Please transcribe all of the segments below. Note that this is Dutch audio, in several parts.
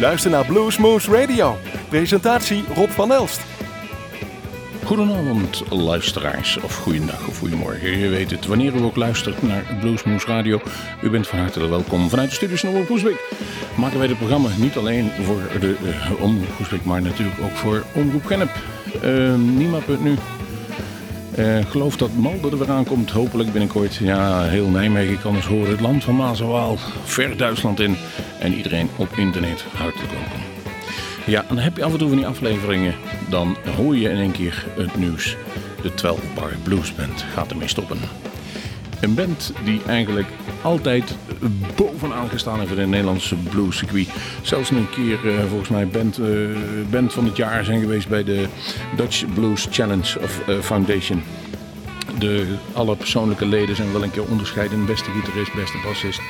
luistert naar Bluesmoose Radio. Presentatie Rob van Elst. Goedenavond luisteraars, of goedendag of goedemorgen. Je weet het, wanneer u ook luistert naar Bluesmoose Radio. U bent van harte welkom vanuit de studios van Omroep Maken wij het programma niet alleen voor de uh, Omroep maar natuurlijk ook voor Omroep Gennep. Uh, Nima.nu uh, geloof dat Malden er weer aankomt, hopelijk binnenkort. Ja, heel Nijmegen kan eens horen. Het land van Maas ver Duitsland in. En iedereen op internet, hartelijk welkom. Ja, en heb je af en toe van die afleveringen, dan hoor je in één keer het nieuws. De 12 Bar Blues Band gaat ermee stoppen. Een band die eigenlijk altijd bovenaan gestaan heeft in het Nederlandse bluescircuit. Zelfs een keer uh, volgens mij band, uh, band van het jaar zijn geweest bij de Dutch Blues Challenge of uh, Foundation. De, alle persoonlijke leden zijn wel een keer onderscheiden. Beste gitarist, beste bassist.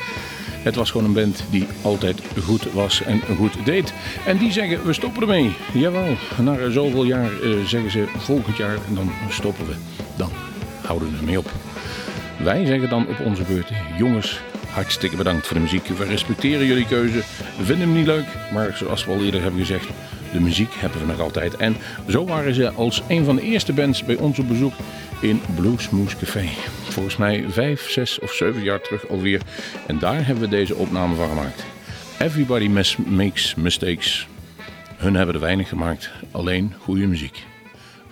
Het was gewoon een band die altijd goed was en goed deed. En die zeggen, we stoppen ermee. Jawel, na zoveel jaar zeggen ze, volgend jaar en dan stoppen we. Dan houden we ermee op. Wij zeggen dan op onze beurt, jongens, hartstikke bedankt voor de muziek. We respecteren jullie keuze, we vinden hem niet leuk, maar zoals we al eerder hebben gezegd, de muziek hebben we nog altijd. En zo waren ze als een van de eerste bands bij ons op bezoek in Bluesmoose Café. Volgens mij vijf, zes of zeven jaar terug alweer. En daar hebben we deze opname van gemaakt. Everybody makes mistakes. Hun hebben er weinig gemaakt, alleen goede muziek.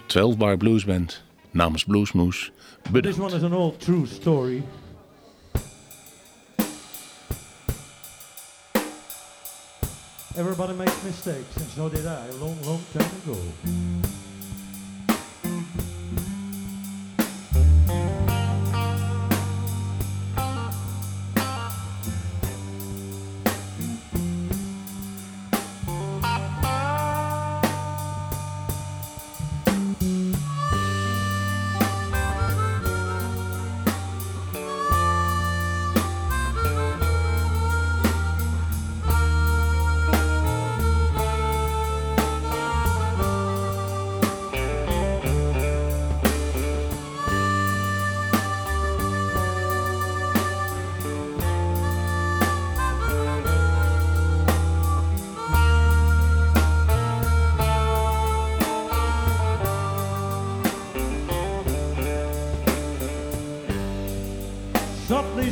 12 Bar Blues Band namens Bluesmoose. But this one is an old true story. Everybody makes mistakes, and so did I a long, long time ago.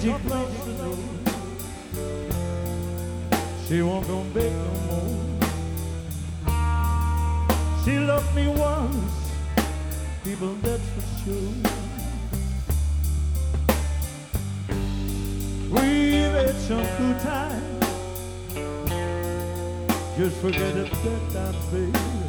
She love to know she won't come back no more. She loved me once, people, that's for sure. We've had some good time. Just forget it that time.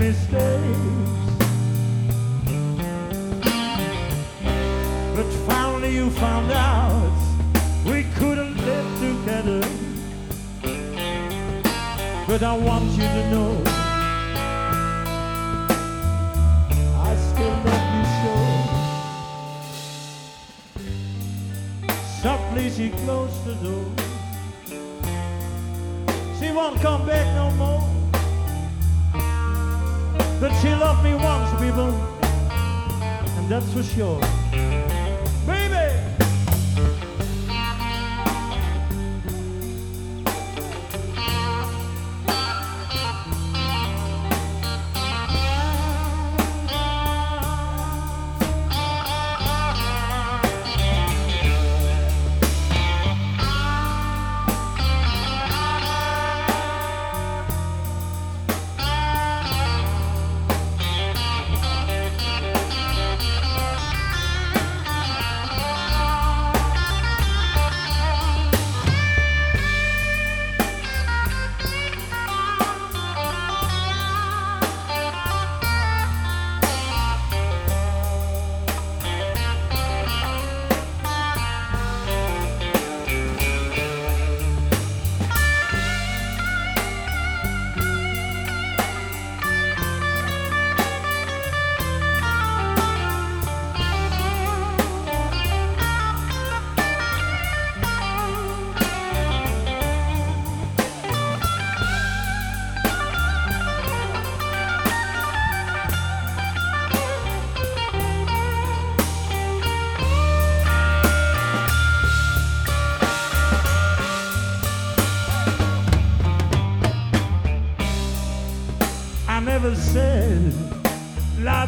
mistakes. But finally you found out we couldn't live together. But I want you to know I still love you so. Softly she closed the door. She won't come back no more. But she loved me once, people, and that's for sure.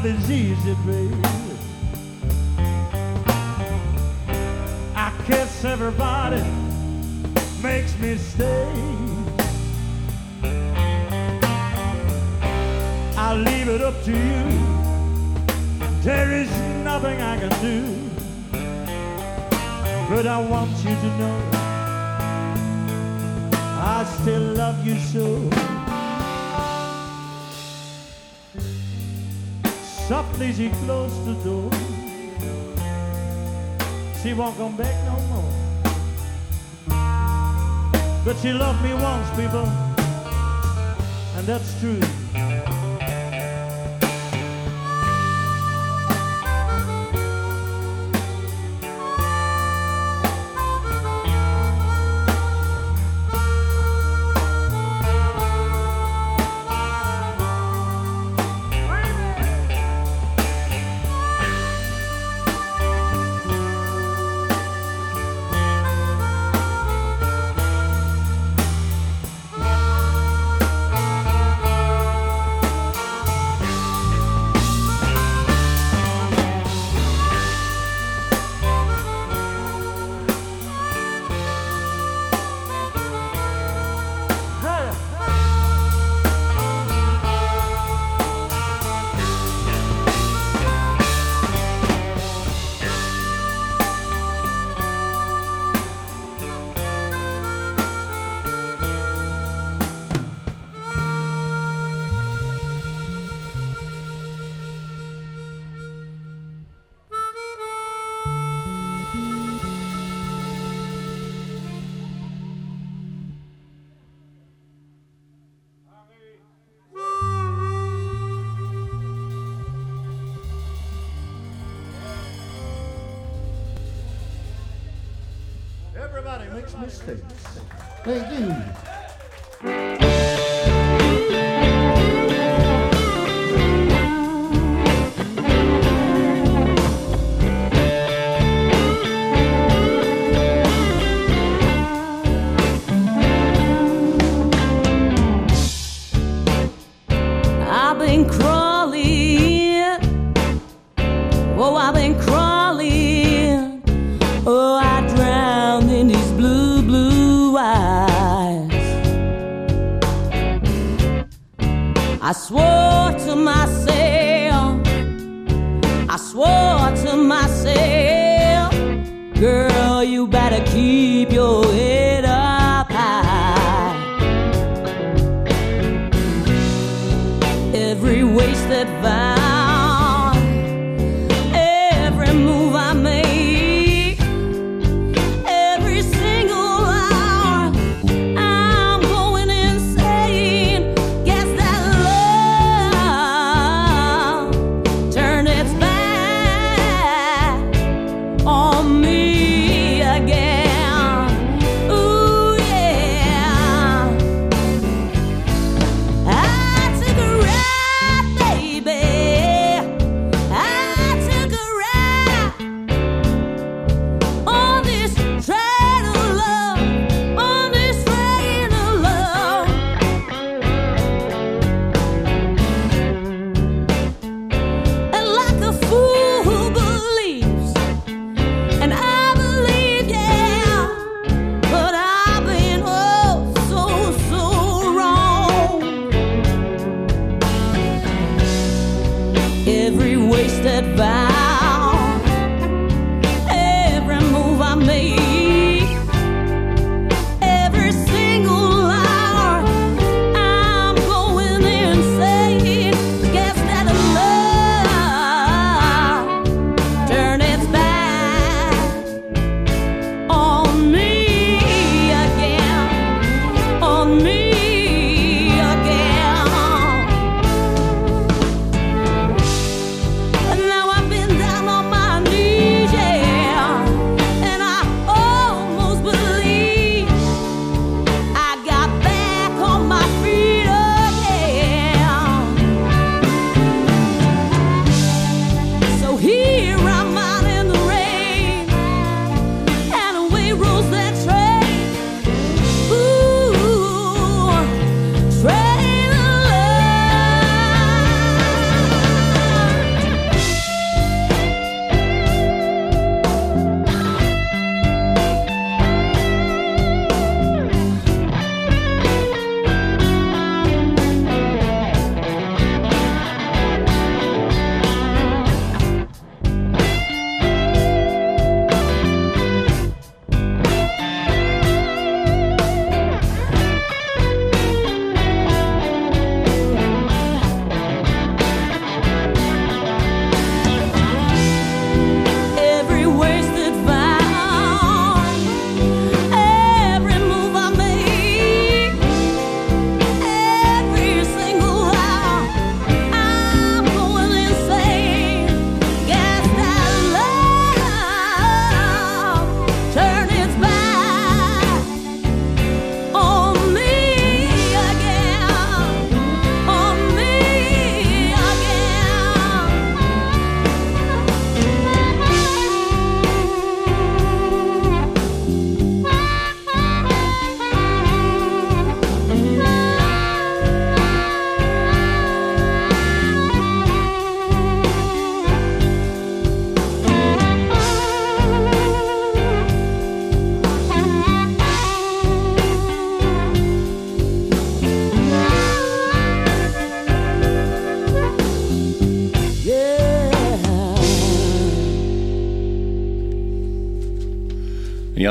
life is easy, baby. I kiss everybody, makes me stay. I leave it up to you. There is nothing I can do. But I want you to know I still love you so. Softly she closed the door. She won't come back no more. But she loved me once, people, and that's true.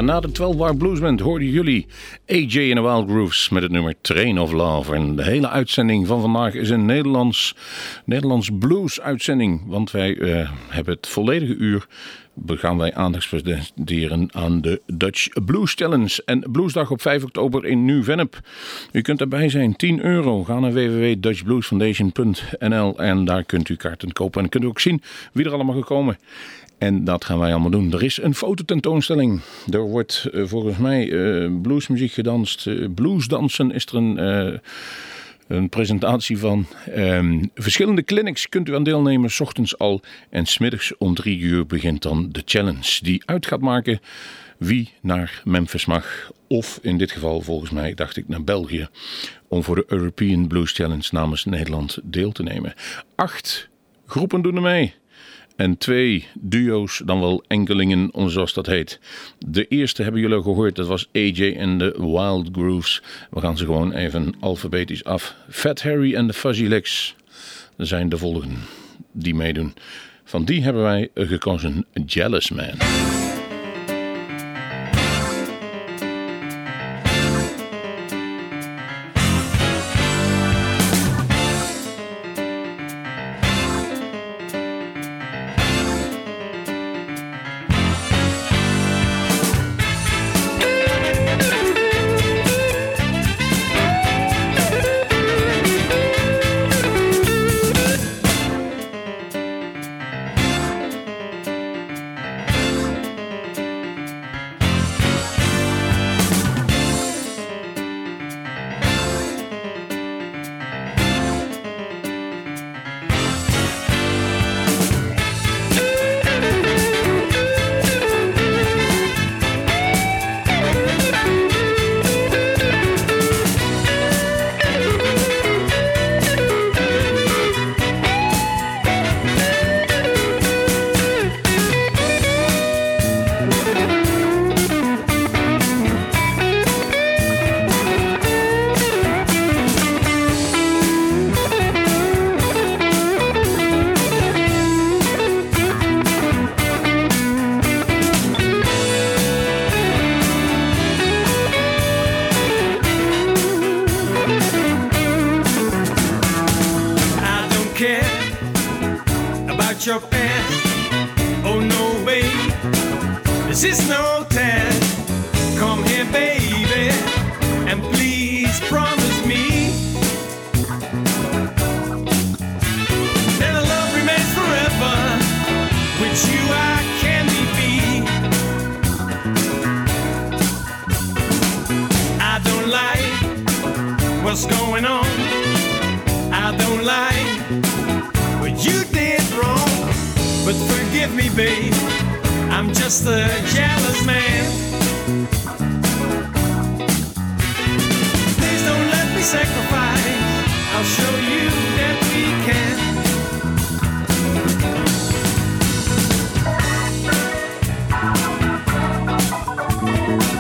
Na de 12 Bar Blues Band hoorden jullie AJ en the Wild Grooves met het nummer Train of Love. En de hele uitzending van vandaag is een Nederlands, Nederlands blues uitzending. Want wij eh, hebben het volledige uur gaan wij aandacht presenteren aan de Dutch Blues Challenge. En Bluesdag op 5 oktober in Nieuw-Vennep. U kunt erbij zijn, 10 euro. Ga naar www.dutchbluesfoundation.nl en daar kunt u kaarten kopen. En kunt u ook zien wie er allemaal gekomen en dat gaan wij allemaal doen. Er is een fototentoonstelling. Er wordt uh, volgens mij uh, bluesmuziek gedanst. Uh, bluesdansen is er een, een presentatie van. Um, verschillende clinics kunt u aan deelnemen, s ochtends al. En smiddags om drie uur begint dan de challenge. Die uit gaat maken wie naar Memphis mag. Of in dit geval volgens mij dacht ik naar België. Om voor de European Blues Challenge namens Nederland deel te nemen. Acht groepen doen er mee en twee duo's, dan wel enkelingen, zoals dat heet. De eerste hebben jullie gehoord, dat was AJ en de Wild Grooves. We gaan ze gewoon even alfabetisch af. Fat Harry en de Fuzzy Legs zijn de volgende die meedoen. Van die hebben wij gekozen Jealous Man.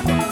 Bye.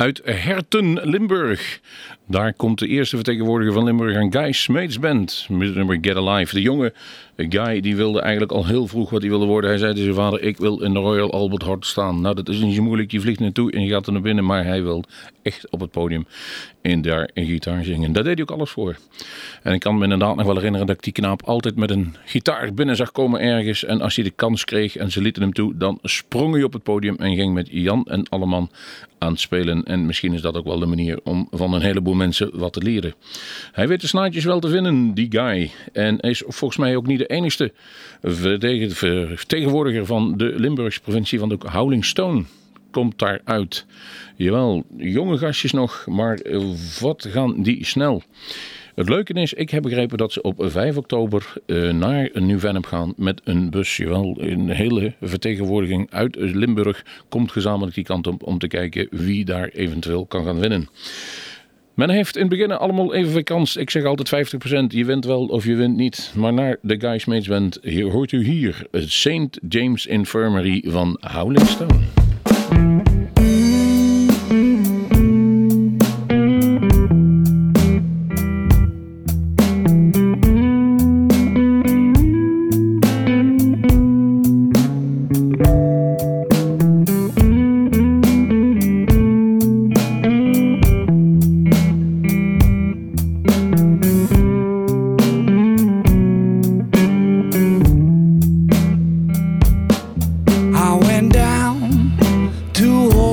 Uit Herten, Limburg. Daar komt de eerste vertegenwoordiger van Limburg, een Guy Smeets Band. Met het nummer Get Alive. De jonge Guy die wilde eigenlijk al heel vroeg wat hij wilde worden. Hij zei tegen zijn vader, ik wil in de Royal Albert Hall staan. Nou, dat is niet zo moeilijk. Je vliegt naartoe en je gaat er naar binnen. Maar hij wil echt op het podium en daar een gitaar zingen. Daar deed hij ook alles voor. En ik kan me inderdaad nog wel herinneren dat die knaap altijd met een gitaar binnen zag komen ergens. En als hij de kans kreeg en ze lieten hem toe, dan sprong hij op het podium en ging met Jan en Alleman aan het spelen. En misschien is dat ook wel de manier om van een heleboel mensen wat te leren. Hij weet de snaadjes wel te vinden, die guy. En is volgens mij ook niet de verdedig- vertegenwoordiger van de Limburgse provincie van de Howling Stone. Komt daar uit. Jawel, jonge gastjes nog, maar wat gaan die snel. Het leuke is, ik heb begrepen dat ze op 5 oktober eh, naar Nieuw-Vennep gaan met een bus. Jawel, een hele vertegenwoordiging uit Limburg komt gezamenlijk die kant op om te kijken wie daar eventueel kan gaan winnen. Men heeft in het begin allemaal evenveel kans. Ik zeg altijd 50%. Je wint wel of je wint niet. Maar naar de Guy Smeets Band hier hoort u hier St. James Infirmary van Howling Stone.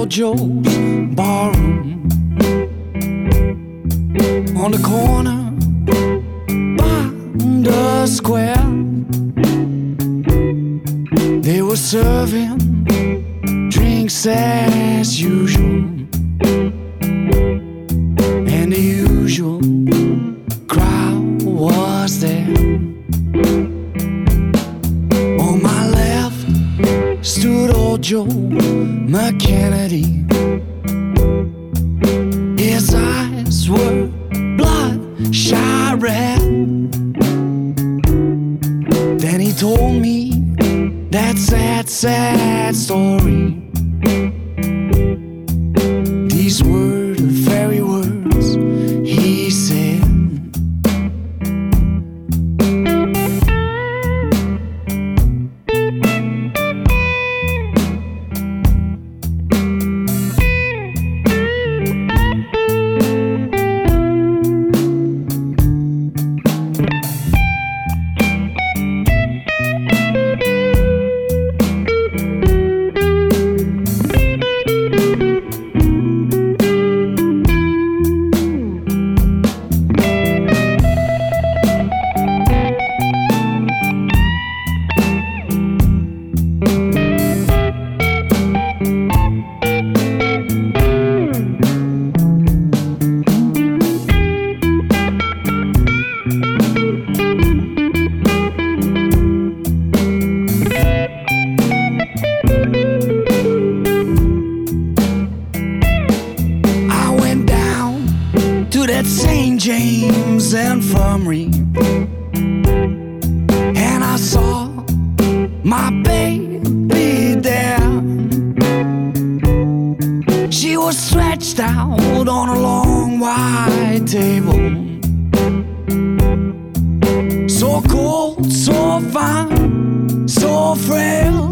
Joe's barroom on the corner by the square. They were serving drinks as usual. I saw my baby there. She was stretched out on a long white table. So cold, so fine, so frail.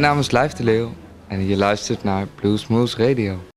Mijn naam is Lijf de en je luistert naar Blue Smooth Radio.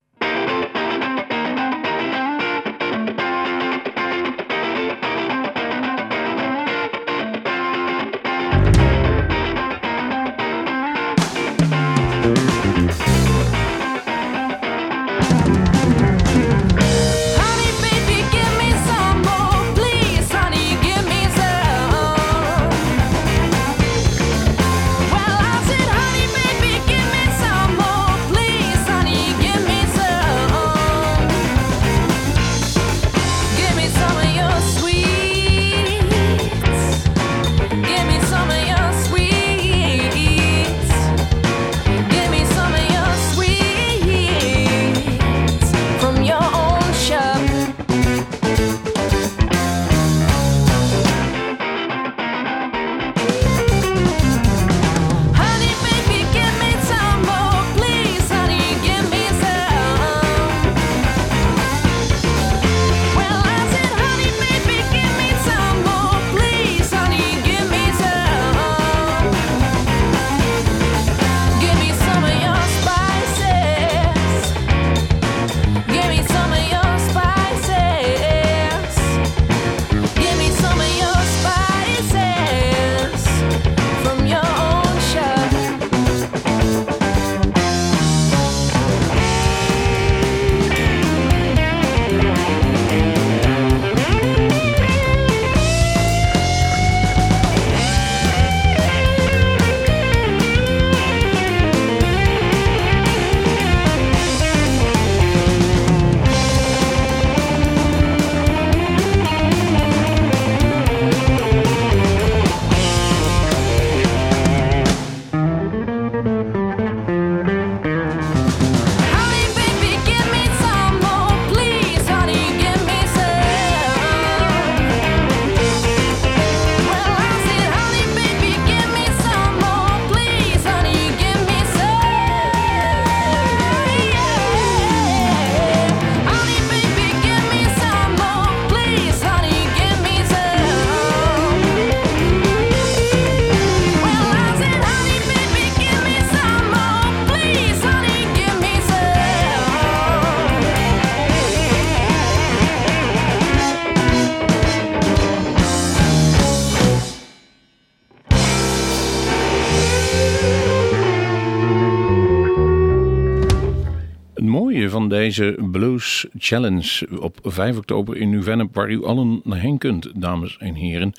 Deze Blues Challenge op 5 oktober in Nieuw-Vennep, waar u allen heen kunt, dames en heren.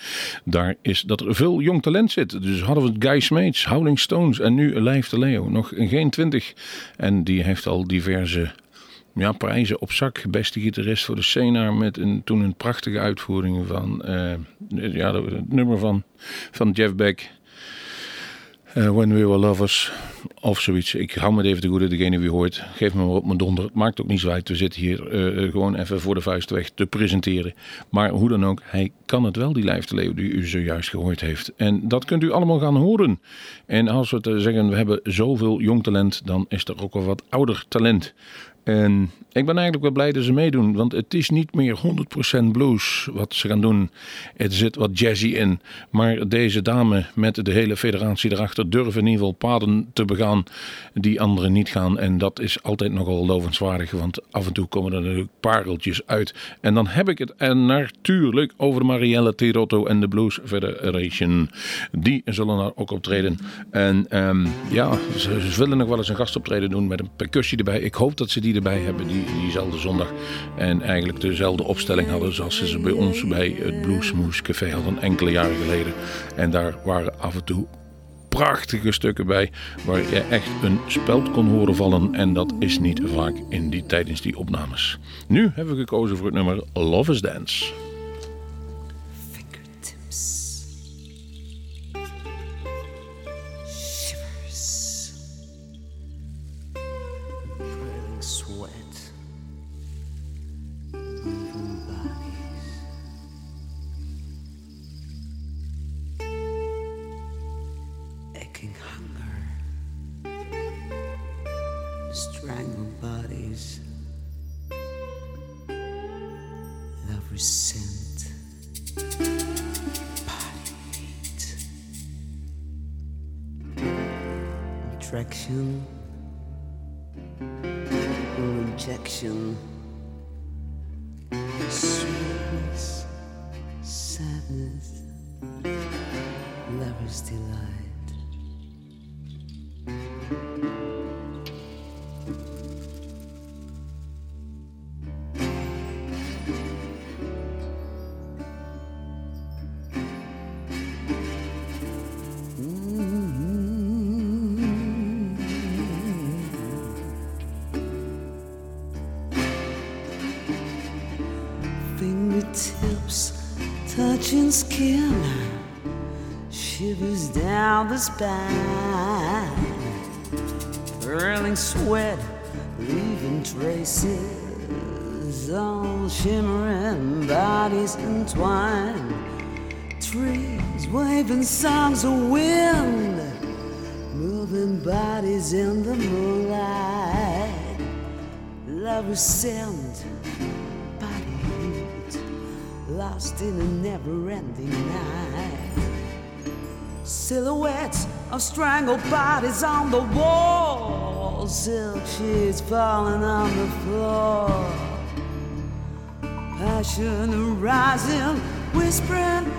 Daar is dat er veel jong talent zit. Dus hadden we het Guy Smeets, Howling Stones en nu Lijf de Leo. Nog geen 20. En die heeft al diverse ja, prijzen op zak. Beste gitarist voor de Senaar met een, toen een prachtige uitvoering van eh, ja, het nummer van, van Jeff Beck. Eh, When We Were Lovers of zoiets. Ik hou me even te goede, degene wie hoort. Geef me maar op mijn donder. Het maakt ook niet zo uit. We zitten hier eh, gewoon even voor de vuist weg te presenteren. Maar hoe dan ook, hij kan het wel, die lijf te leeuw die u zojuist gehoord heeft. En dat kunt u allemaal gaan horen. En als we te zeggen, we hebben zoveel jong talent, dan is er ook wel wat ouder talent. En ik ben eigenlijk wel blij dat ze meedoen, want het is niet meer 100% blues wat ze gaan doen. Er zit wat jazzy in. Maar deze dame met de hele federatie erachter durven in ieder geval paden te begaan die anderen niet gaan. En dat is altijd nogal lovenswaardig, want af en toe komen er natuurlijk pareltjes uit. En dan heb ik het en natuurlijk over Marielle Tirotto en de Blues Federation. Die zullen daar ook optreden. En ehm, ja, ze, ze willen nog wel eens een gastoptreden doen met een percussie erbij. Ik hoop dat ze die erbij hebben, die, diezelfde zondag. En eigenlijk dezelfde opstelling hadden zoals ze ze bij ons bij het Bluesmoose Café hadden enkele jaren geleden. En daar waren af en toe prachtige stukken bij waar je echt een speld kon horen vallen. En dat is niet vaak in die, tijdens die opnames. Nu hebben we gekozen voor het nummer Love is Dance. Lover's delight. Curling sweat, leaving traces on shimmering bodies entwined. Trees waving songs of wind, moving bodies in the moonlight. Lovers scent, body heat, lost in a never-ending night. Silhouettes of strangled bodies on the wall, silk sheets falling on the floor. Passion rising, whispering,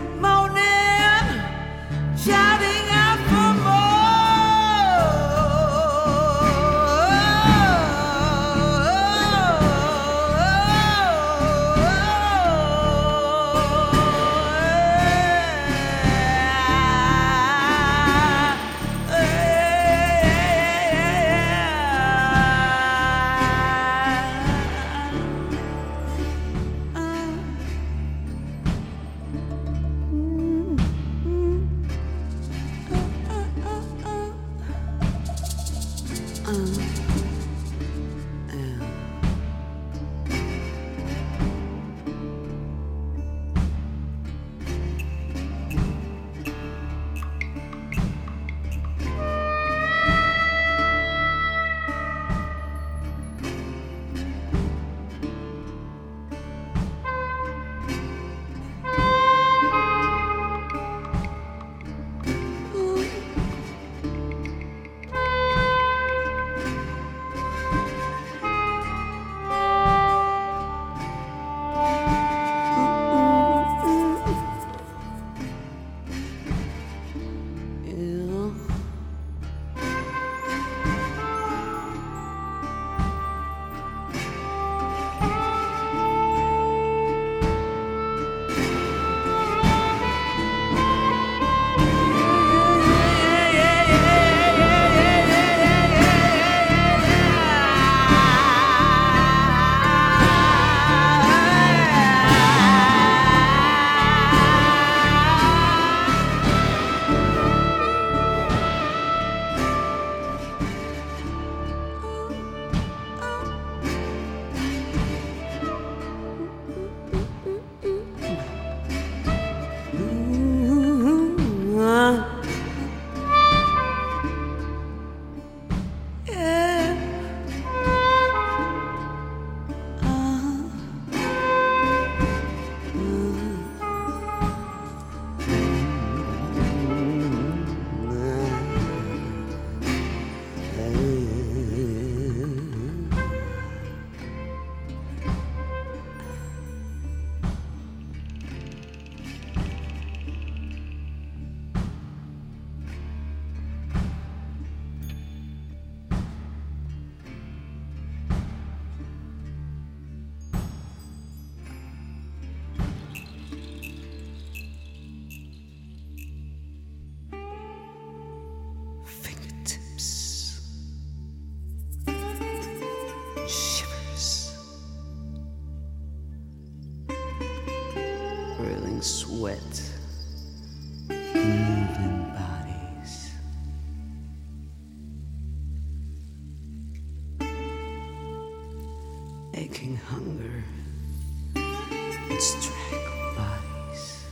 strangled bodies.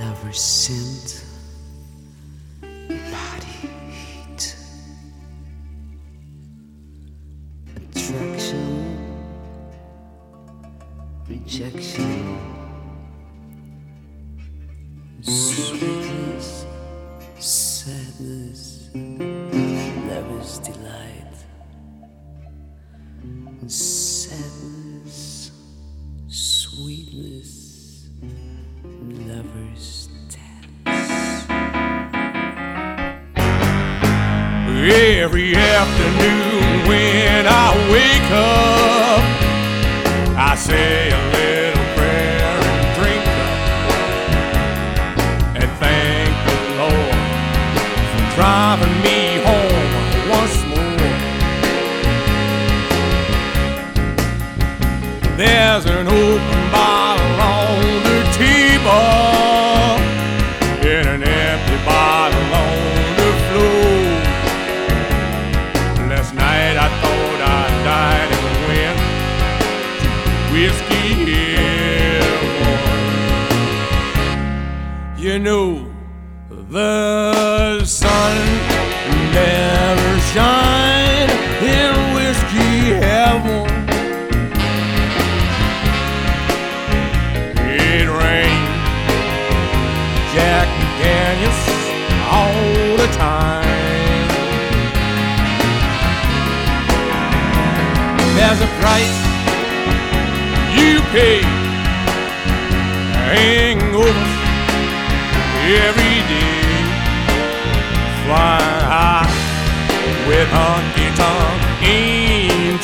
Lovers scent, body heat. Attraction, rejection, Every afternoon when I wake up, I say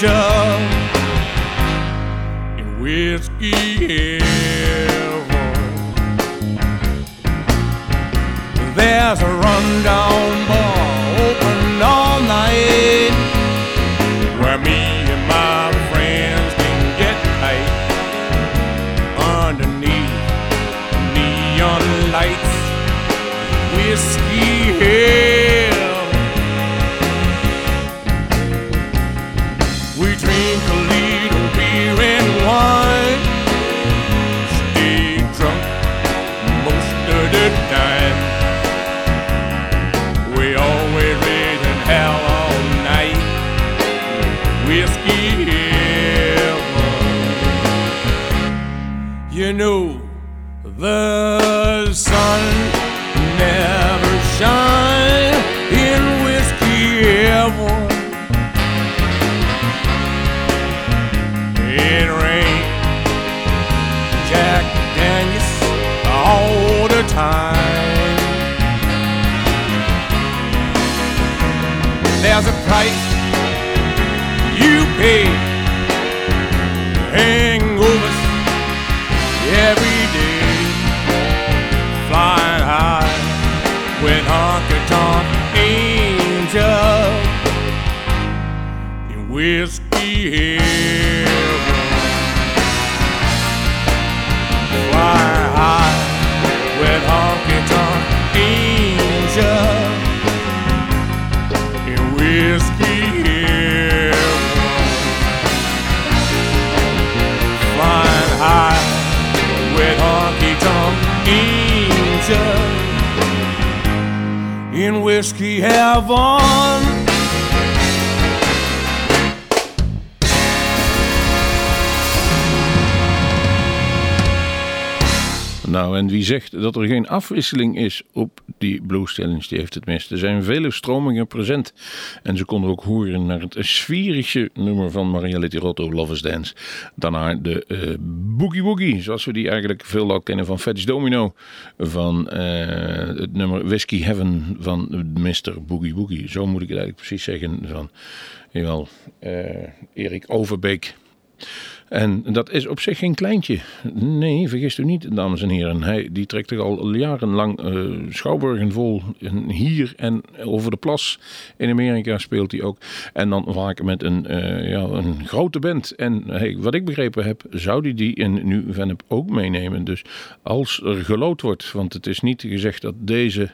angel in whiskey whiskey heaven. Nou, en wie zegt dat er geen afwisseling is op die Blue Stallions, die heeft het mis. Er zijn vele stromingen present. En ze konden ook horen naar het sferische nummer van Maria Littirotto, Love is Dance. Daarna de eh, Boogie Woogie, zoals we die eigenlijk veel al kennen van Fats Domino. Van eh, het nummer Whiskey Heaven van Mr. Boogie Woogie. Zo moet ik het eigenlijk precies zeggen van, jawel, eh, Erik Overbeek. En dat is op zich geen kleintje. Nee, vergist u niet, dames en heren. Hij die trekt er al jarenlang eh, schouwburgen vol. En hier en over de plas in Amerika speelt hij ook. En dan vaak met een, eh, ja, een grote band. En wat ik begrepen heb, zou die die in Nu Vennep ook meenemen. Dus als er gelood wordt, want het is niet gezegd dat deze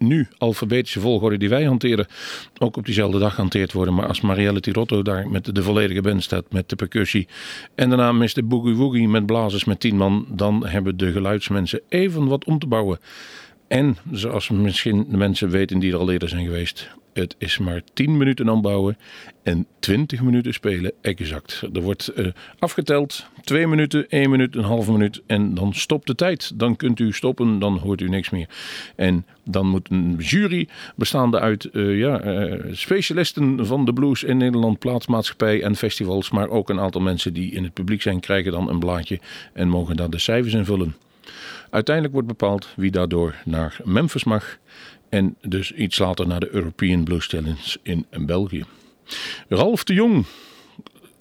nu alfabetische volgorde die wij hanteren ook op diezelfde dag gehanteerd worden. Maar als Marielle Tirotto daar met de volledige band staat, met de percussie en daarna Mr. Boogie Woogie met blazers met tien man, dan hebben de geluidsmensen even wat om te bouwen. En zoals misschien de mensen weten die er al eerder zijn geweest, het is maar 10 minuten aanbouwen en 20 minuten spelen exact. Er wordt eh, afgeteld, 2 minuten, 1 minuut, een halve minuut en dan stopt de tijd. Dan kunt u stoppen, dan hoort u niks meer. En dan moet een jury bestaande uit eh, ja, eh, specialisten van de blues in Nederland, plaatsmaatschappij en festivals, maar ook een aantal mensen die in het publiek zijn, krijgen dan een blaadje en mogen daar de cijfers invullen. Uiteindelijk wordt bepaald wie daardoor naar Memphis mag en dus iets later naar de European Blues Challenge in België. Ralf de Jong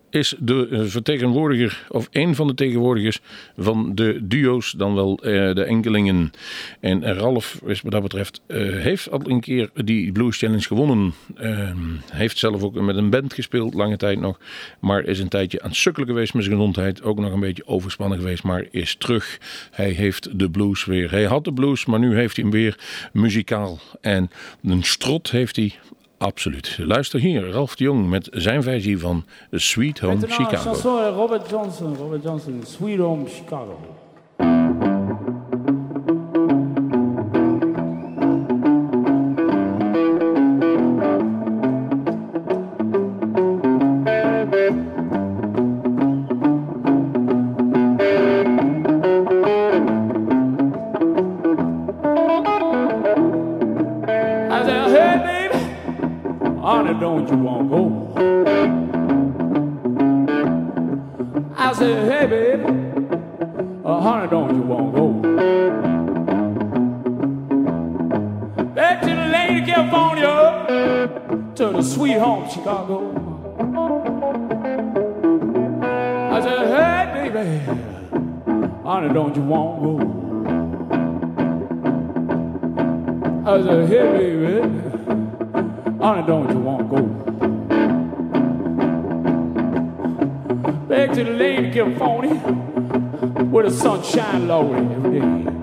is de eh, vertegenwoordiger, of een van de tegenwoordigers van de duo's, dan wel eh, de enkelingen. En Ralf is wat dat betreft, eh, heeft al een keer die Blues Challenge gewonnen. Uh, heeft zelf ook met een band gespeeld, lange tijd nog. Maar is een tijdje aan het geweest met zijn gezondheid. Ook nog een beetje overspannen geweest, maar is terug. Hij heeft de blues weer. Hij had de blues, maar nu heeft hij hem weer muzikaal. En een strot heeft hij Absoluut. Luister hier, Ralf de Jong met zijn versie van Sweet Home Chicago. Robert Johnson. Robert Johnson, Sweet Home Chicago. Honey, don't you want to go? I said, hey baby, honey, don't you want to go? Back to the lady California, where the sun shine low every day.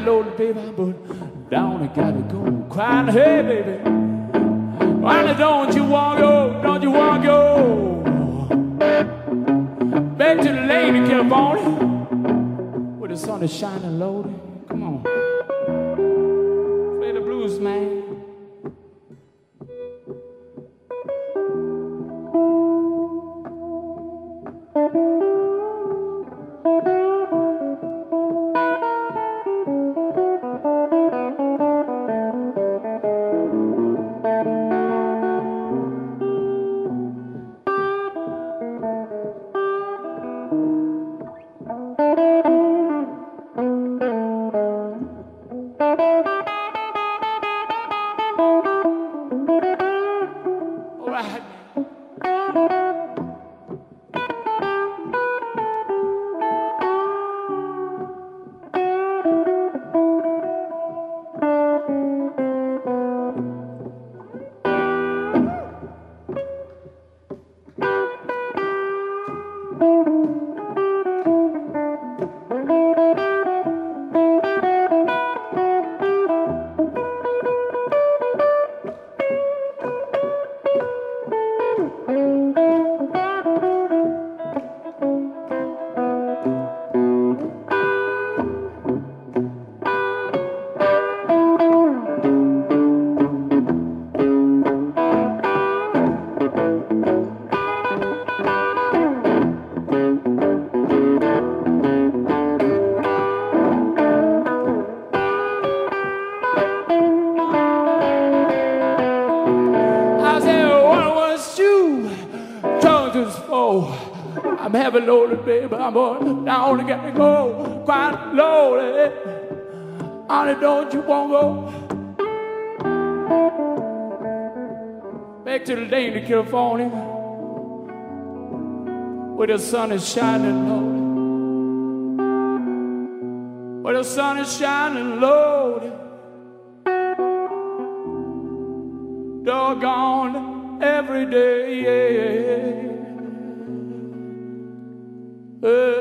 I'm baby, but down I gotta go. Crying, hey, baby. Why don't you want to oh, go? Don't you want to oh. go? Back to the lady California, where the sun is shining loaded. but I'm going down to get me go quite lonely. Honey, don't you want to go back to the lane to California where the sun is shining low? Where the sun is shining low. doggone every day. Yeah. Uh.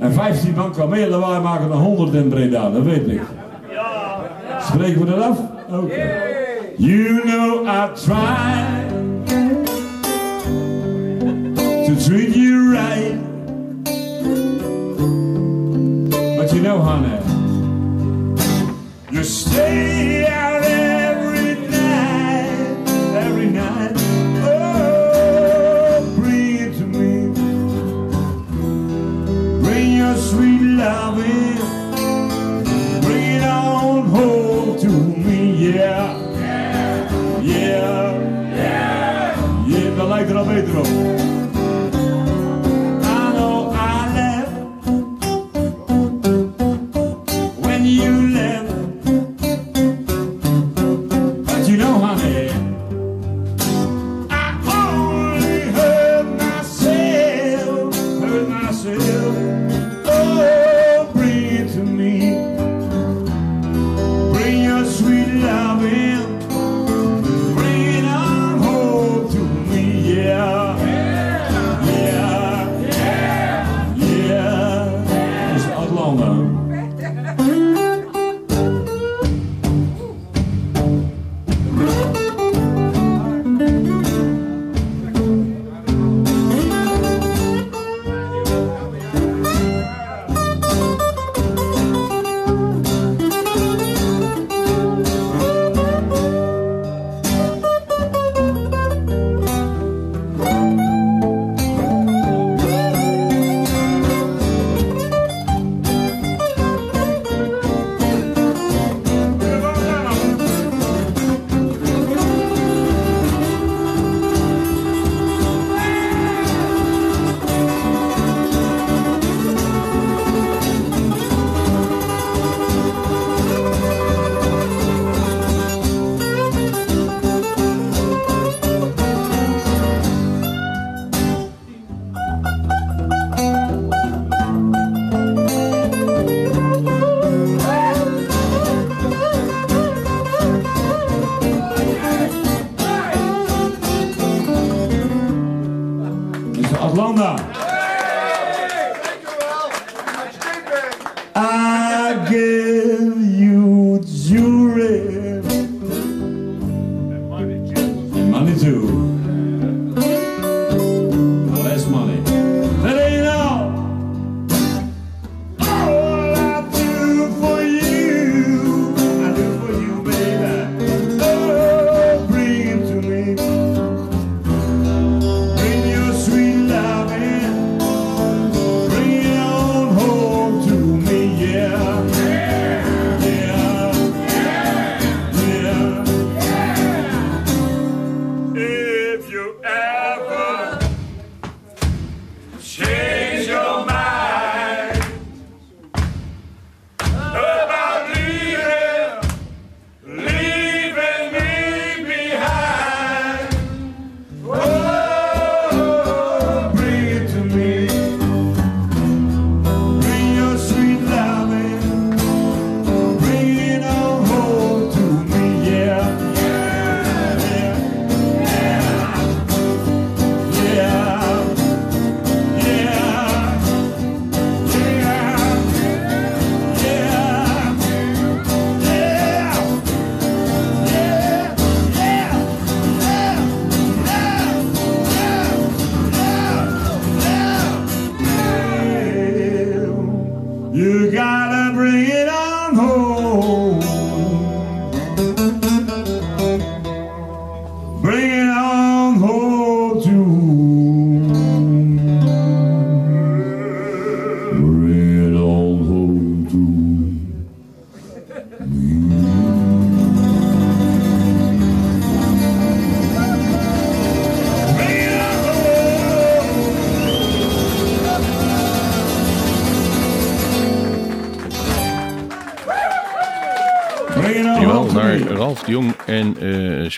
En 15 man kan meer lawaai maken dan 100 in Breda, dat weet ik. Spreken we dat af? Oké. Okay. You know I tried to treat you right. But you know, honey, you stay out.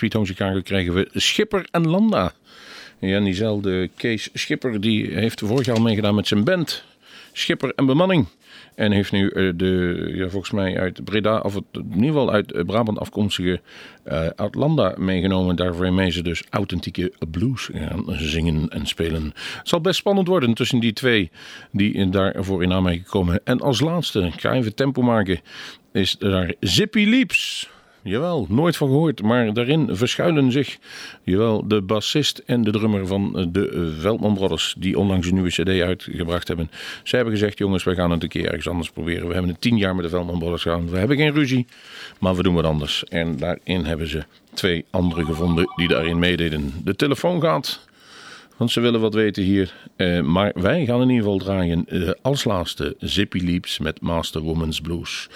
Sweet Home Chicago krijgen we Schipper en Landa. Ja, en diezelfde Kees Schipper die heeft vorig jaar al meegedaan met zijn band. Schipper en Bemanning. En heeft nu eh, de, ja, volgens mij uit Breda, of het, in ieder geval uit eh, Brabant afkomstige eh Atlanta meegenomen. Daarmee ze dus authentieke blues gaan zingen en spelen. Het zal best spannend worden tussen die twee die daarvoor in aanmerking komen. En als laatste, ik ga even tempo maken, is daar Zippy Leaps. Jawel, nooit van gehoord, maar daarin verschuilen zich jawel, de bassist en de drummer van eh, de eh, Veldman Brothers, die onlangs een nieuwe CD uitgebracht hebben. Zij hebben gezegd: jongens, wij gaan het een keer ergens anders proberen. We hebben het tien jaar met de Veldman Brothers gedaan. We hebben geen ruzie, maar we doen wat anders. En daarin hebben ze twee anderen gevonden die daarin meededen. De telefoon gaat. Want ze willen wat weten hier. Eh, maar wij gaan in ieder geval draaien als laatste Zippy Leaps met Master Woman's Blues.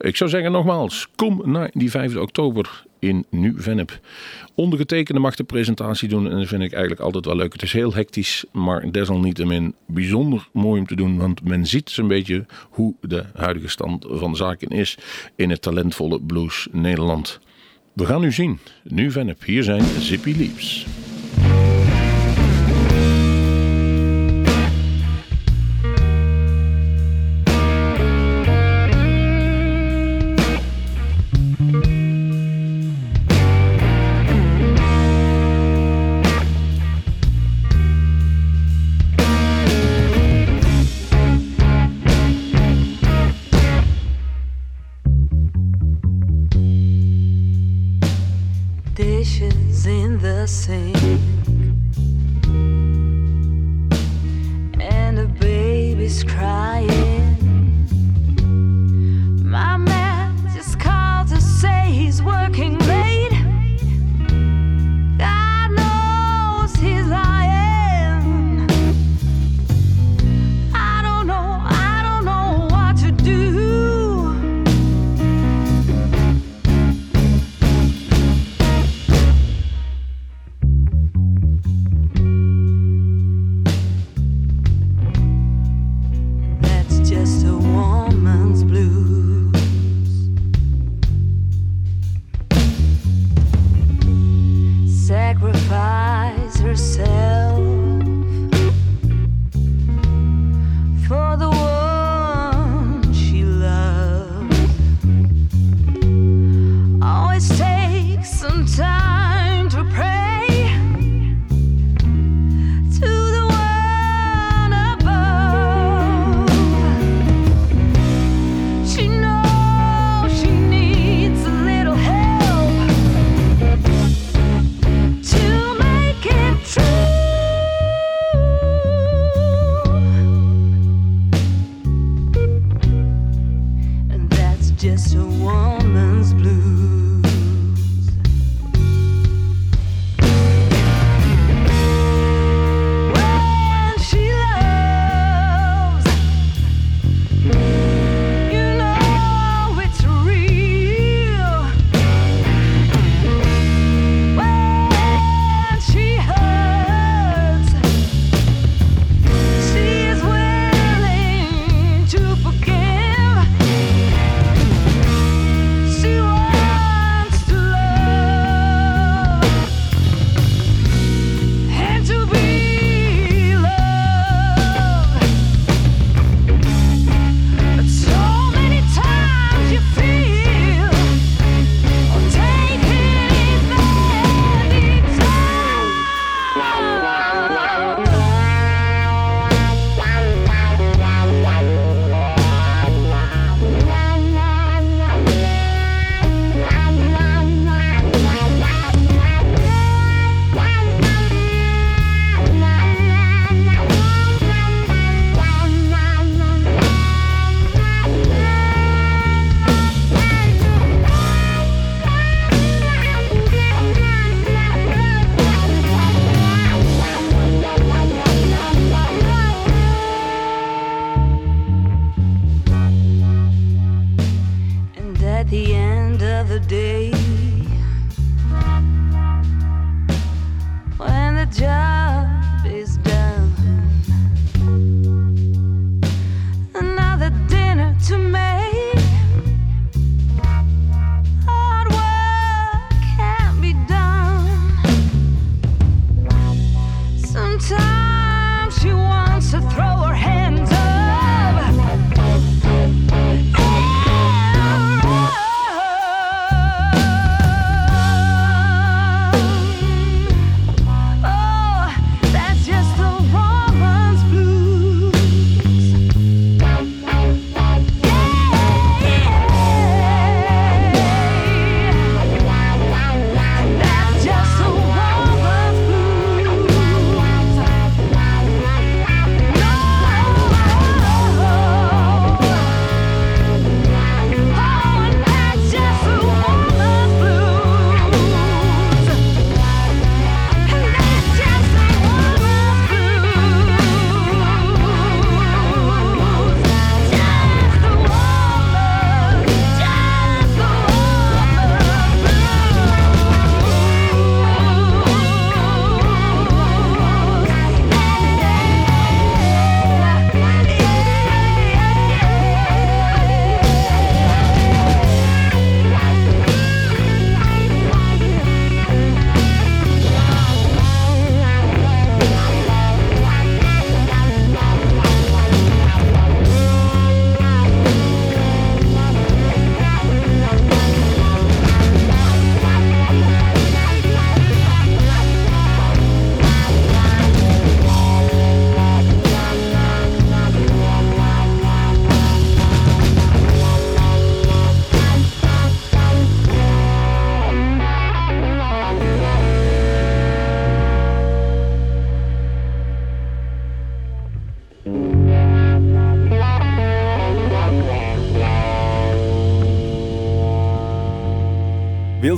Ik zou zeggen nogmaals, kom naar die 5 oktober in Nu-Vennep. Ondergetekende mag de presentatie doen en dat vind ik eigenlijk altijd wel leuk. Het is heel hectisch, maar desalniettemin bijzonder mooi om te doen. Want men ziet zo'n beetje hoe de huidige stand van zaken is in het talentvolle blues Nederland. We gaan nu zien. Nu-Vennep, hier zijn Zippy Leaps. it's a woman's blues.